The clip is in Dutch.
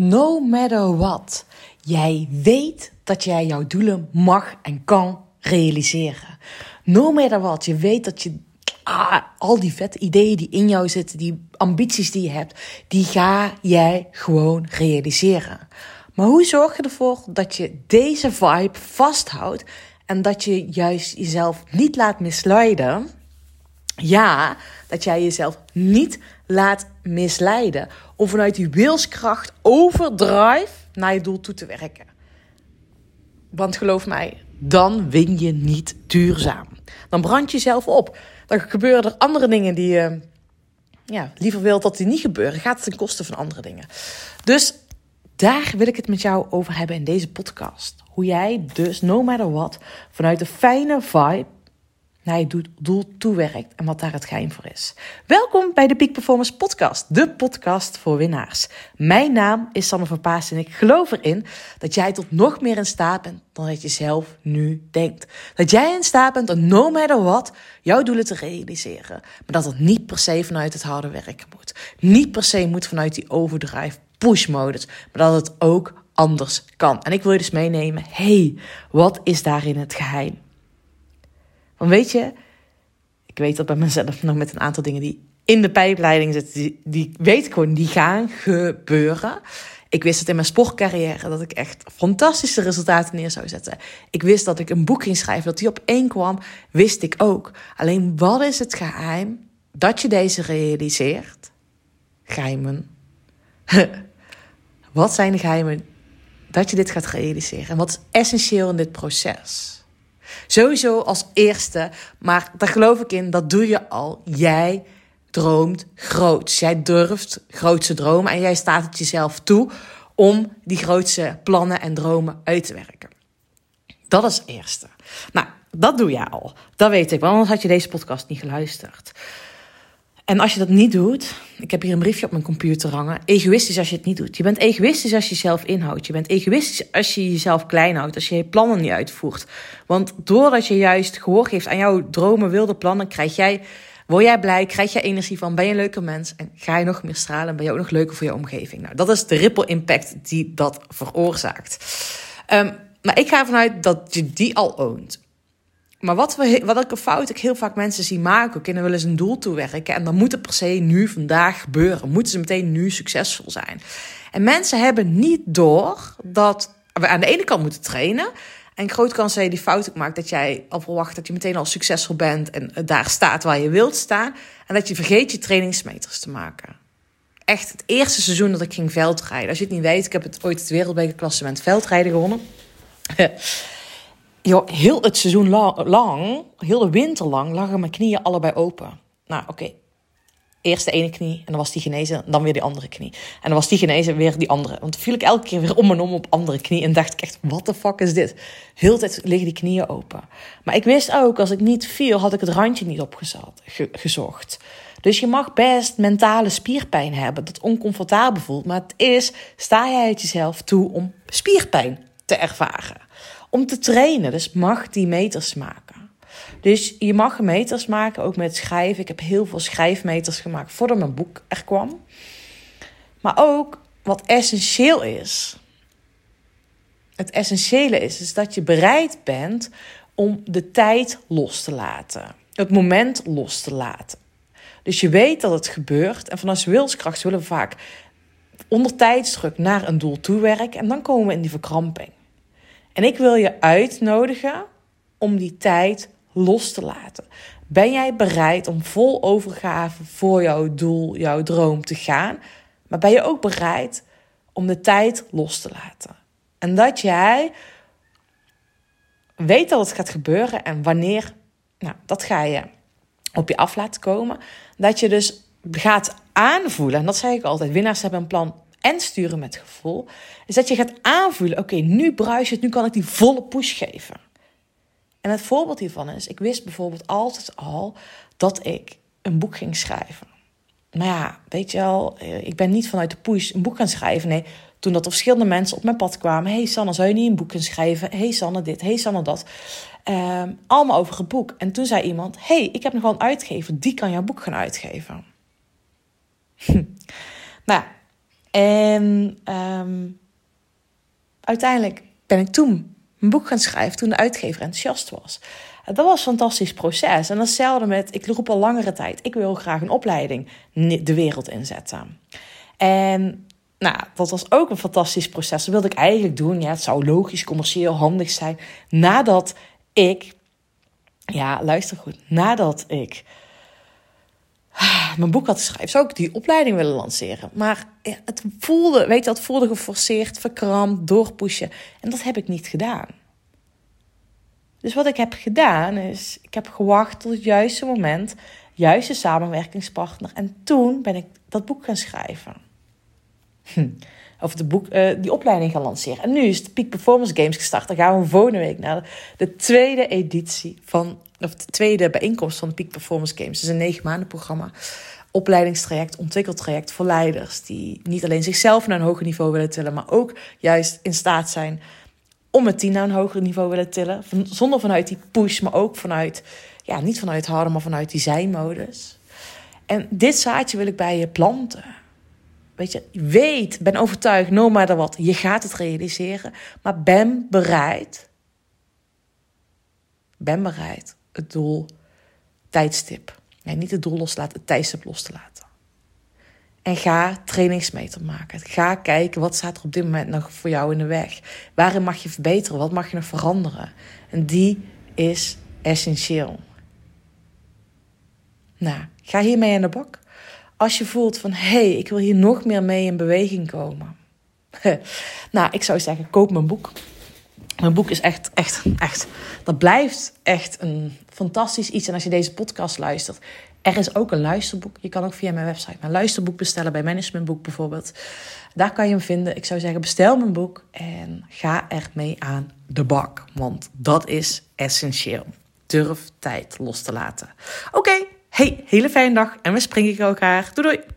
No matter what. Jij weet dat jij jouw doelen mag en kan realiseren. No matter what. Je weet dat je ah, al die vette ideeën die in jou zitten, die ambities die je hebt, die ga jij gewoon realiseren. Maar hoe zorg je ervoor dat je deze vibe vasthoudt en dat je juist jezelf niet laat misleiden? Ja, dat jij jezelf niet laat misleiden om vanuit die wilskracht overdrive naar je doel toe te werken. Want geloof mij, dan win je niet duurzaam. Dan brand je jezelf op. Dan gebeuren er andere dingen die je ja, liever wilt dat die niet gebeuren. Gaat het ten koste van andere dingen. Dus daar wil ik het met jou over hebben in deze podcast. Hoe jij dus, no matter what, vanuit de fijne vibe naar je doel toewerkt en wat daar het geheim voor is. Welkom bij de Peak Performance Podcast, de podcast voor winnaars. Mijn naam is Sanne van Paas en ik geloof erin dat jij tot nog meer in staat bent dan dat je zelf nu denkt. Dat jij in staat bent om no matter what jouw doelen te realiseren. Maar dat het niet per se vanuit het harde werken moet. Niet per se moet vanuit die overdrive push modus, maar dat het ook anders kan. En ik wil je dus meenemen, hey, wat is daarin het geheim? Want weet je, ik weet dat bij mezelf nog met een aantal dingen die in de pijpleiding zitten, die, weet ik gewoon, die gaan gebeuren. Ik wist het in mijn sportcarrière dat ik echt fantastische resultaten neer zou zetten. Ik wist dat ik een boek ging schrijven, dat die op één kwam, wist ik ook. Alleen wat is het geheim dat je deze realiseert? Geheimen. wat zijn de geheimen dat je dit gaat realiseren? En wat is essentieel in dit proces? Sowieso als eerste, maar daar geloof ik in, dat doe je al. Jij droomt groot. Jij durft grootse dromen en jij staat het jezelf toe om die grootste plannen en dromen uit te werken. Dat is eerste. Nou, dat doe jij al. Dat weet ik, want anders had je deze podcast niet geluisterd. En als je dat niet doet, ik heb hier een briefje op mijn computer hangen. Egoïstisch als je het niet doet. Je bent egoïstisch als je jezelf inhoudt. Je bent egoïstisch als je jezelf klein houdt. Als je je plannen niet uitvoert. Want doordat je juist gehoor geeft aan jouw dromen, wilde plannen, krijg jij, word jij blij, krijg je energie van, ben je een leuke mens en ga je nog meer stralen en ben je ook nog leuker voor je omgeving. Nou, dat is de ripple impact die dat veroorzaakt. Um, maar ik ga ervan uit dat je die al oont. Maar wat, ik een fout ik heel vaak mensen zie maken, ook willen eens een doel toewerken. En dan moet het per se nu vandaag gebeuren. Moeten ze meteen nu succesvol zijn. En mensen hebben niet door dat we aan de ene kant moeten trainen. En groot kans dat je die fout maakt dat jij al verwacht dat je meteen al succesvol bent en daar staat waar je wilt staan. En dat je vergeet je trainingsmeters te maken. Echt het eerste seizoen dat ik ging veldrijden. Als je het niet weet, ik heb het ooit het wereldbekerklassement veldrijden gewonnen. joh, heel het seizoen lang, heel de winter lang, lagen mijn knieën allebei open. Nou, oké. Eerst de ene knie en dan was die genezen, dan weer die andere knie. En dan was die genezen, weer die andere. Want viel ik elke keer weer om en om op andere knie en dacht ik echt, wat de fuck is dit? Heel tijd liggen die knieën open. Maar ik wist ook, als ik niet viel, had ik het randje niet opgezocht. Dus je mag best mentale spierpijn hebben, dat oncomfortabel voelt. Maar het is, sta jij het jezelf toe om spierpijn te ervaren? Om te trainen. Dus mag die meters maken. Dus je mag meters maken, ook met schrijven. Ik heb heel veel schrijfmeters gemaakt voordat mijn boek er kwam. Maar ook wat essentieel is. Het essentiële is, is dat je bereid bent om de tijd los te laten. Het moment los te laten. Dus je weet dat het gebeurt. En vanuit wilskracht willen we vaak onder tijdsdruk naar een doel toe werken. En dan komen we in die verkramping. En ik wil je uitnodigen om die tijd los te laten. Ben jij bereid om vol overgave voor jouw doel, jouw droom te gaan? Maar ben je ook bereid om de tijd los te laten? En dat jij weet dat het gaat gebeuren en wanneer, nou, dat ga je op je af laten komen. Dat je dus gaat aanvoelen, en dat zeg ik altijd: winnaars hebben een plan en sturen met gevoel, is dat je gaat aanvoelen: oké, nu bruis het, nu kan ik die volle push geven. En het voorbeeld hiervan is: ik wist bijvoorbeeld altijd al dat ik een boek ging schrijven. Maar ja, weet je wel, eh, ik ben niet vanuit de push een boek gaan schrijven. Nee, toen dat er verschillende mensen op mijn pad kwamen. hey Sanne, zou je niet een boek kunnen schrijven? hey Sanne dit, hey Sanne dat. Ehm, allemaal over het boek. En toen zei iemand, hey, ik heb nog wel een uitgever. Die kan jouw boek gaan uitgeven. nou en ehm, uiteindelijk ben ik toen een boek gaan schrijven toen de uitgever enthousiast was. Dat was een fantastisch proces. En datzelfde met, ik roep al langere tijd, ik wil graag een opleiding de wereld inzetten. En nou, dat was ook een fantastisch proces. Dat wilde ik eigenlijk doen. Ja, het zou logisch, commercieel handig zijn. Nadat ik, ja, luister goed, nadat ik mijn boek had geschreven, zou ik die opleiding willen lanceren. Maar het voelde, weet je, het voelde geforceerd, verkrampt, doorpushen. En dat heb ik niet gedaan. Dus wat ik heb gedaan is, ik heb gewacht tot het juiste moment, juiste samenwerkingspartner. En toen ben ik dat boek gaan schrijven. Hm. Of de boek, uh, die opleiding gaan lanceren. En nu is de Peak Performance Games gestart. Dan gaan we volgende week naar de tweede editie van, of de tweede bijeenkomst van de Peak Performance Games. Is een negen maanden programma. Opleidingstraject, ontwikkeltraject voor leiders. Die niet alleen zichzelf naar een hoger niveau willen tillen, maar ook juist in staat zijn om het team naar een hoger niveau willen tillen. Zonder vanuit die push, maar ook vanuit, ja, niet vanuit harde, maar vanuit die zijn-modus. En dit zaadje wil ik bij je planten. Weet je, weet, ben overtuigd, no matter wat, je gaat het realiseren. Maar ben bereid, ben bereid het doel, tijdstip. Nee, niet het doel loslaten, het tijdstip los te laten. En ga trainingsmeter maken. Ga kijken wat staat er op dit moment nog voor jou in de weg. Waarin mag je verbeteren? Wat mag je nog veranderen? En die is essentieel. Nou, ga hiermee aan de bak. Als je voelt van hé, hey, ik wil hier nog meer mee in beweging komen. nou, ik zou zeggen, koop mijn boek. Mijn boek is echt, echt, echt. Dat blijft echt een fantastisch iets. En als je deze podcast luistert, er is ook een luisterboek. Je kan ook via mijn website mijn luisterboek bestellen, bij Managementboek bijvoorbeeld. Daar kan je hem vinden. Ik zou zeggen, bestel mijn boek en ga ermee aan de bak. Want dat is essentieel. Durf tijd los te laten. Oké, hey, hele fijne dag en we springen elkaar. Doei doei!